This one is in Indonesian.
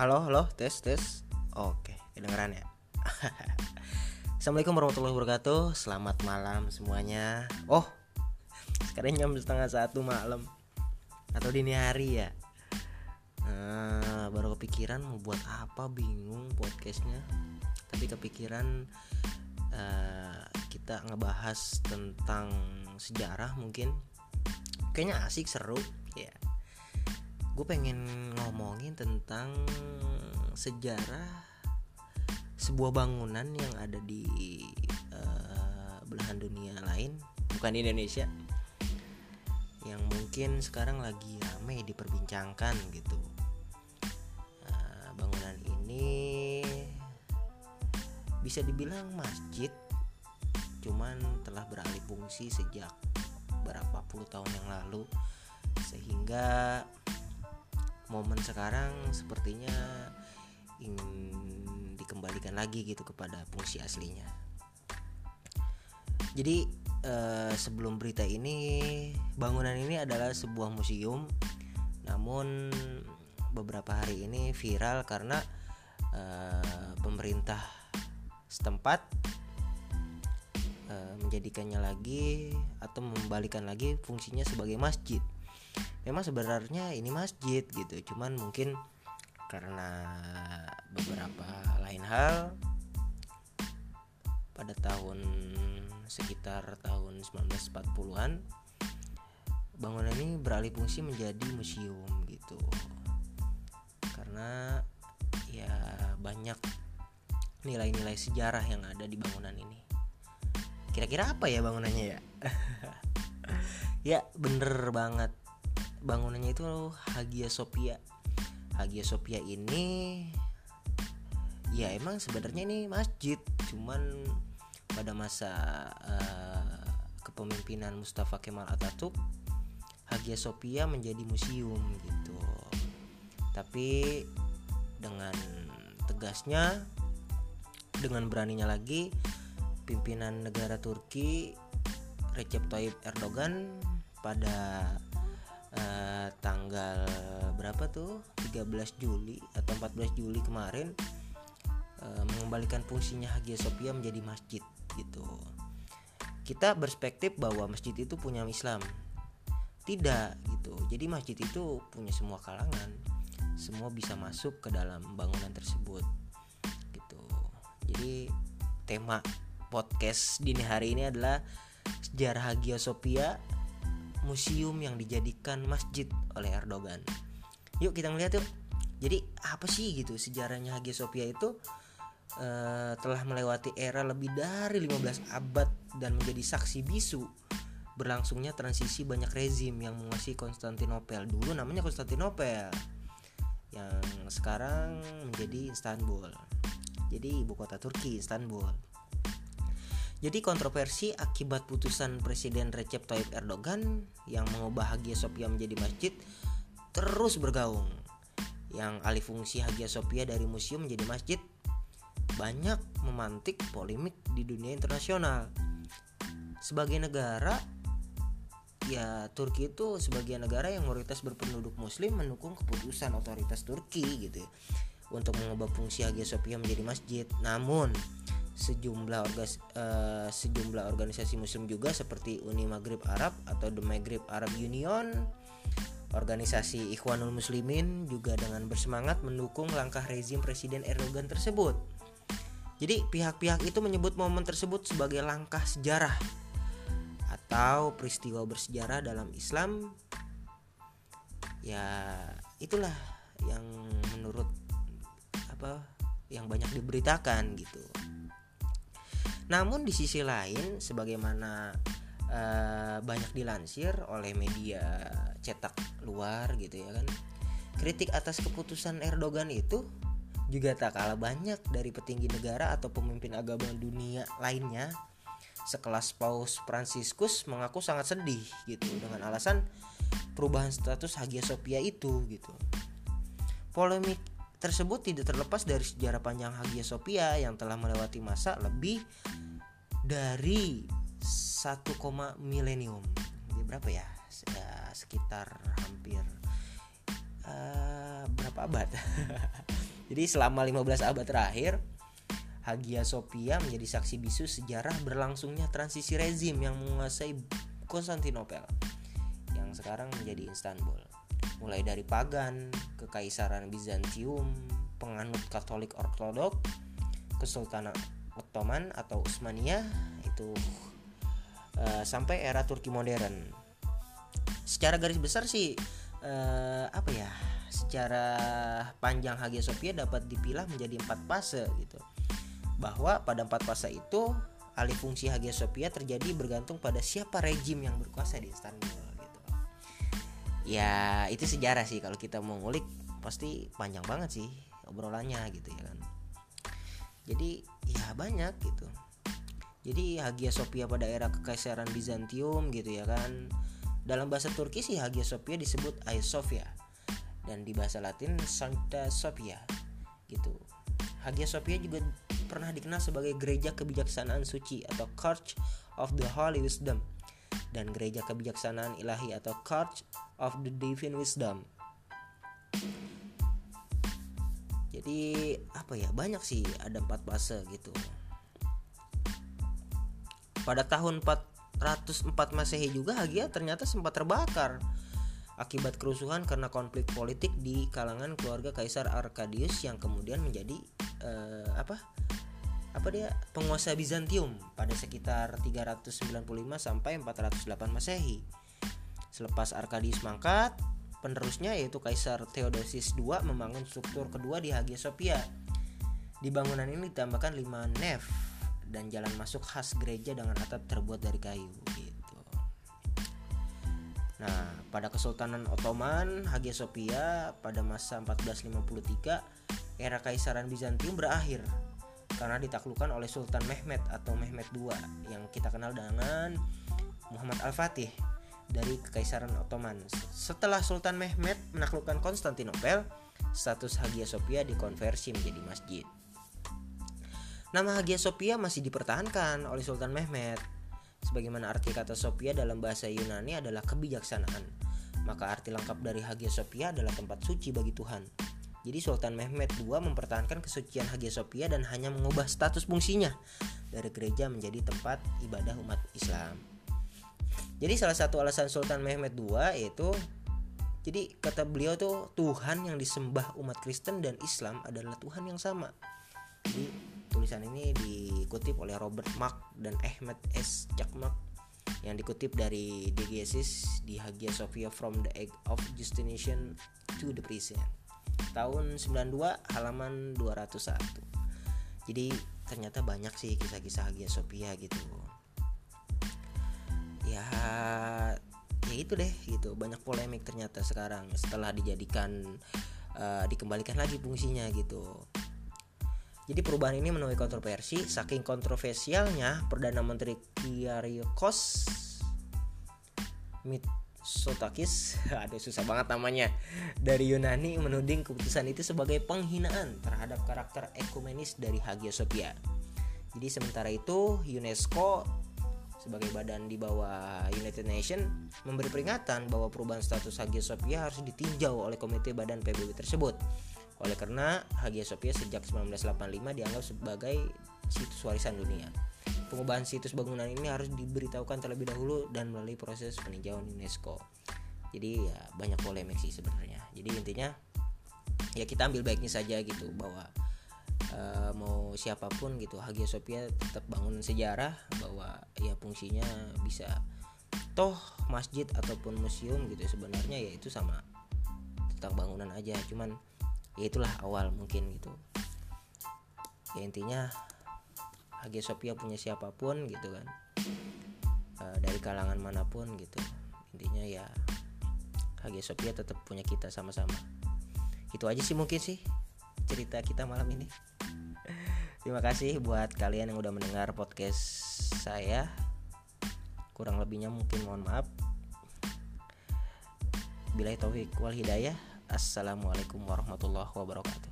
Halo, halo, tes, tes. Oke, kedengeran ya. Assalamualaikum warahmatullahi wabarakatuh. Selamat malam semuanya. Oh, sekarang jam setengah satu malam atau dini hari ya. Nah, baru kepikiran mau buat apa bingung podcastnya. Tapi kepikiran uh, kita ngebahas tentang sejarah mungkin. Kayaknya asik seru ya gue pengen ngomongin tentang sejarah sebuah bangunan yang ada di uh, belahan dunia lain bukan di Indonesia yang mungkin sekarang lagi rame diperbincangkan gitu. Uh, bangunan ini bisa dibilang masjid cuman telah beralih fungsi sejak berapa puluh tahun yang lalu sehingga momen sekarang sepertinya ingin dikembalikan lagi gitu kepada fungsi aslinya. Jadi eh, sebelum berita ini bangunan ini adalah sebuah museum, namun beberapa hari ini viral karena eh, pemerintah setempat eh, menjadikannya lagi atau membalikan lagi fungsinya sebagai masjid memang sebenarnya ini masjid gitu. Cuman mungkin karena beberapa lain hal pada tahun sekitar tahun 1940-an bangunan ini beralih fungsi menjadi museum gitu. Karena ya banyak nilai-nilai sejarah yang ada di bangunan ini. Kira-kira apa ya bangunannya ya? Ya bener banget bangunannya itu Hagia Sophia. Hagia Sophia ini ya emang sebenarnya ini masjid cuman pada masa uh, kepemimpinan Mustafa Kemal Atatürk Hagia Sophia menjadi museum gitu. Tapi dengan tegasnya dengan beraninya lagi pimpinan negara Turki Recep Tayyip Erdogan pada uh, tanggal berapa tuh 13 Juli atau 14 Juli kemarin uh, mengembalikan fungsinya Hagia Sophia menjadi masjid gitu. Kita berspektif bahwa masjid itu punya Islam. Tidak gitu. Jadi masjid itu punya semua kalangan. Semua bisa masuk ke dalam bangunan tersebut. Gitu. Jadi tema podcast dini hari ini adalah sejarah Hagia Sophia museum yang dijadikan masjid oleh Erdogan. Yuk kita ngeliat yuk. Jadi apa sih gitu sejarahnya Hagia Sophia itu uh, telah melewati era lebih dari 15 abad dan menjadi saksi bisu berlangsungnya transisi banyak rezim yang menguasai Konstantinopel. Dulu namanya Konstantinopel yang sekarang menjadi Istanbul. Jadi ibu kota Turki, Istanbul. Jadi kontroversi akibat putusan Presiden Recep Tayyip Erdogan yang mengubah Hagia Sophia menjadi masjid terus bergaung. Yang alih fungsi Hagia Sophia dari museum menjadi masjid banyak memantik polemik di dunia internasional. Sebagai negara ya Turki itu sebagai negara yang mayoritas berpenduduk muslim mendukung keputusan otoritas Turki gitu ya, untuk mengubah fungsi Hagia Sophia menjadi masjid. Namun sejumlah orgas, uh, sejumlah organisasi muslim juga seperti Uni Maghrib Arab atau The Maghrib Arab Union organisasi Ikhwanul Muslimin juga dengan bersemangat mendukung langkah rezim Presiden Erdogan tersebut. Jadi pihak-pihak itu menyebut momen tersebut sebagai langkah sejarah atau peristiwa bersejarah dalam Islam. Ya, itulah yang menurut apa yang banyak diberitakan gitu. Namun di sisi lain, sebagaimana uh, banyak dilansir oleh media cetak luar gitu ya kan, kritik atas keputusan Erdogan itu juga tak kalah banyak dari petinggi negara atau pemimpin agama dunia lainnya sekelas Paus Fransiskus mengaku sangat sedih gitu dengan alasan perubahan status Hagia Sophia itu gitu. Polemik tersebut tidak terlepas dari sejarah panjang Hagia Sophia yang telah melewati masa lebih dari 1, milenium. Jadi berapa ya? ya sekitar hampir uh, berapa abad? Jadi selama 15 abad terakhir Hagia Sophia menjadi saksi bisu sejarah berlangsungnya transisi rezim yang menguasai Konstantinopel yang sekarang menjadi Istanbul. Mulai dari pagan, kekaisaran Bizantium, penganut Katolik Ortodok, Kesultanan Ottoman atau Utsmaniyah itu uh, sampai era Turki modern. Secara garis besar sih uh, apa ya? Secara panjang Hagia Sophia dapat dipilah menjadi empat fase gitu bahwa pada empat fase itu alih fungsi Hagia Sophia terjadi bergantung pada siapa rejim yang berkuasa di Istanbul. Ya itu sejarah sih kalau kita mau ngulik pasti panjang banget sih obrolannya gitu ya kan. Jadi ya banyak gitu. Jadi Hagia Sophia pada era kekaisaran Bizantium gitu ya kan. Dalam bahasa Turki sih Hagia Sophia disebut Hagia Sophia dan di bahasa Latin Sancta Sophia gitu. Hagia Sophia juga pernah dikenal sebagai gereja kebijaksanaan suci atau Church of the Holy Wisdom dan gereja kebijaksanaan ilahi atau Church of the Divine Wisdom. Jadi apa ya banyak sih ada empat fase gitu. Pada tahun 404 Masehi juga Hagia ternyata sempat terbakar akibat kerusuhan karena konflik politik di kalangan keluarga Kaisar Arkadius yang kemudian menjadi uh, apa apa dia penguasa Bizantium pada sekitar 395 sampai 408 Masehi. Selepas Arkadius mangkat, penerusnya yaitu Kaisar Theodosius II membangun struktur kedua di Hagia Sophia. Di bangunan ini ditambahkan 5 nef dan jalan masuk khas gereja dengan atap terbuat dari kayu gitu. Nah, pada Kesultanan Ottoman, Hagia Sophia pada masa 1453 era Kaisaran Bizantium berakhir karena ditaklukkan oleh Sultan Mehmed atau Mehmed II yang kita kenal dengan Muhammad Al-Fatih dari Kekaisaran Ottoman. Setelah Sultan Mehmed menaklukkan Konstantinopel, status Hagia Sophia dikonversi menjadi masjid. Nama Hagia Sophia masih dipertahankan oleh Sultan Mehmed. Sebagaimana arti kata Sophia dalam bahasa Yunani adalah kebijaksanaan, maka arti lengkap dari Hagia Sophia adalah tempat suci bagi Tuhan. Jadi Sultan Mehmed II mempertahankan kesucian Hagia Sophia dan hanya mengubah status fungsinya dari gereja menjadi tempat ibadah umat Islam. Jadi salah satu alasan Sultan Mehmed II yaitu jadi kata beliau tuh Tuhan yang disembah umat Kristen dan Islam adalah Tuhan yang sama. Jadi tulisan ini dikutip oleh Robert Mark dan Ahmed S. Cakmak yang dikutip dari Digesis di Hagia Sophia from the Egg of Justination to the Prison tahun 92 halaman 201 jadi ternyata banyak sih kisah-kisah Hagia Sophia gitu ya ya itu deh gitu banyak polemik ternyata sekarang setelah dijadikan uh, dikembalikan lagi fungsinya gitu jadi perubahan ini menuai kontroversi saking kontroversialnya perdana menteri Kyriakos Sotakis, aduh susah banget namanya, dari Yunani menuding keputusan itu sebagai penghinaan terhadap karakter ekumenis dari Hagia Sophia. Jadi sementara itu UNESCO sebagai badan di bawah United Nations memberi peringatan bahwa perubahan status Hagia Sophia harus ditinjau oleh komite badan PBB tersebut. Oleh karena Hagia Sophia sejak 1985 dianggap sebagai situs warisan dunia. Pengubahan situs bangunan ini harus diberitahukan terlebih dahulu dan melalui proses peninjauan UNESCO. Jadi ya banyak polemik sih sebenarnya. Jadi intinya ya kita ambil baiknya saja gitu bahwa uh, mau siapa pun gitu Hagia Sophia tetap bangunan sejarah bahwa ya fungsinya bisa toh masjid ataupun museum gitu. Sebenarnya ya itu sama tentang bangunan aja cuman ya itulah awal mungkin gitu. Ya intinya Hagia Sophia punya siapa pun gitu kan. E, dari kalangan mana pun gitu. Intinya ya Hagia Sophia tetap punya kita sama-sama. Itu aja sih mungkin sih cerita kita malam ini terima kasih buat kalian yang udah mendengar podcast saya. Kurang lebihnya mungkin mohon maaf. Bila taufik wal hidayah. Assalamualaikum warahmatullahi wabarakatuh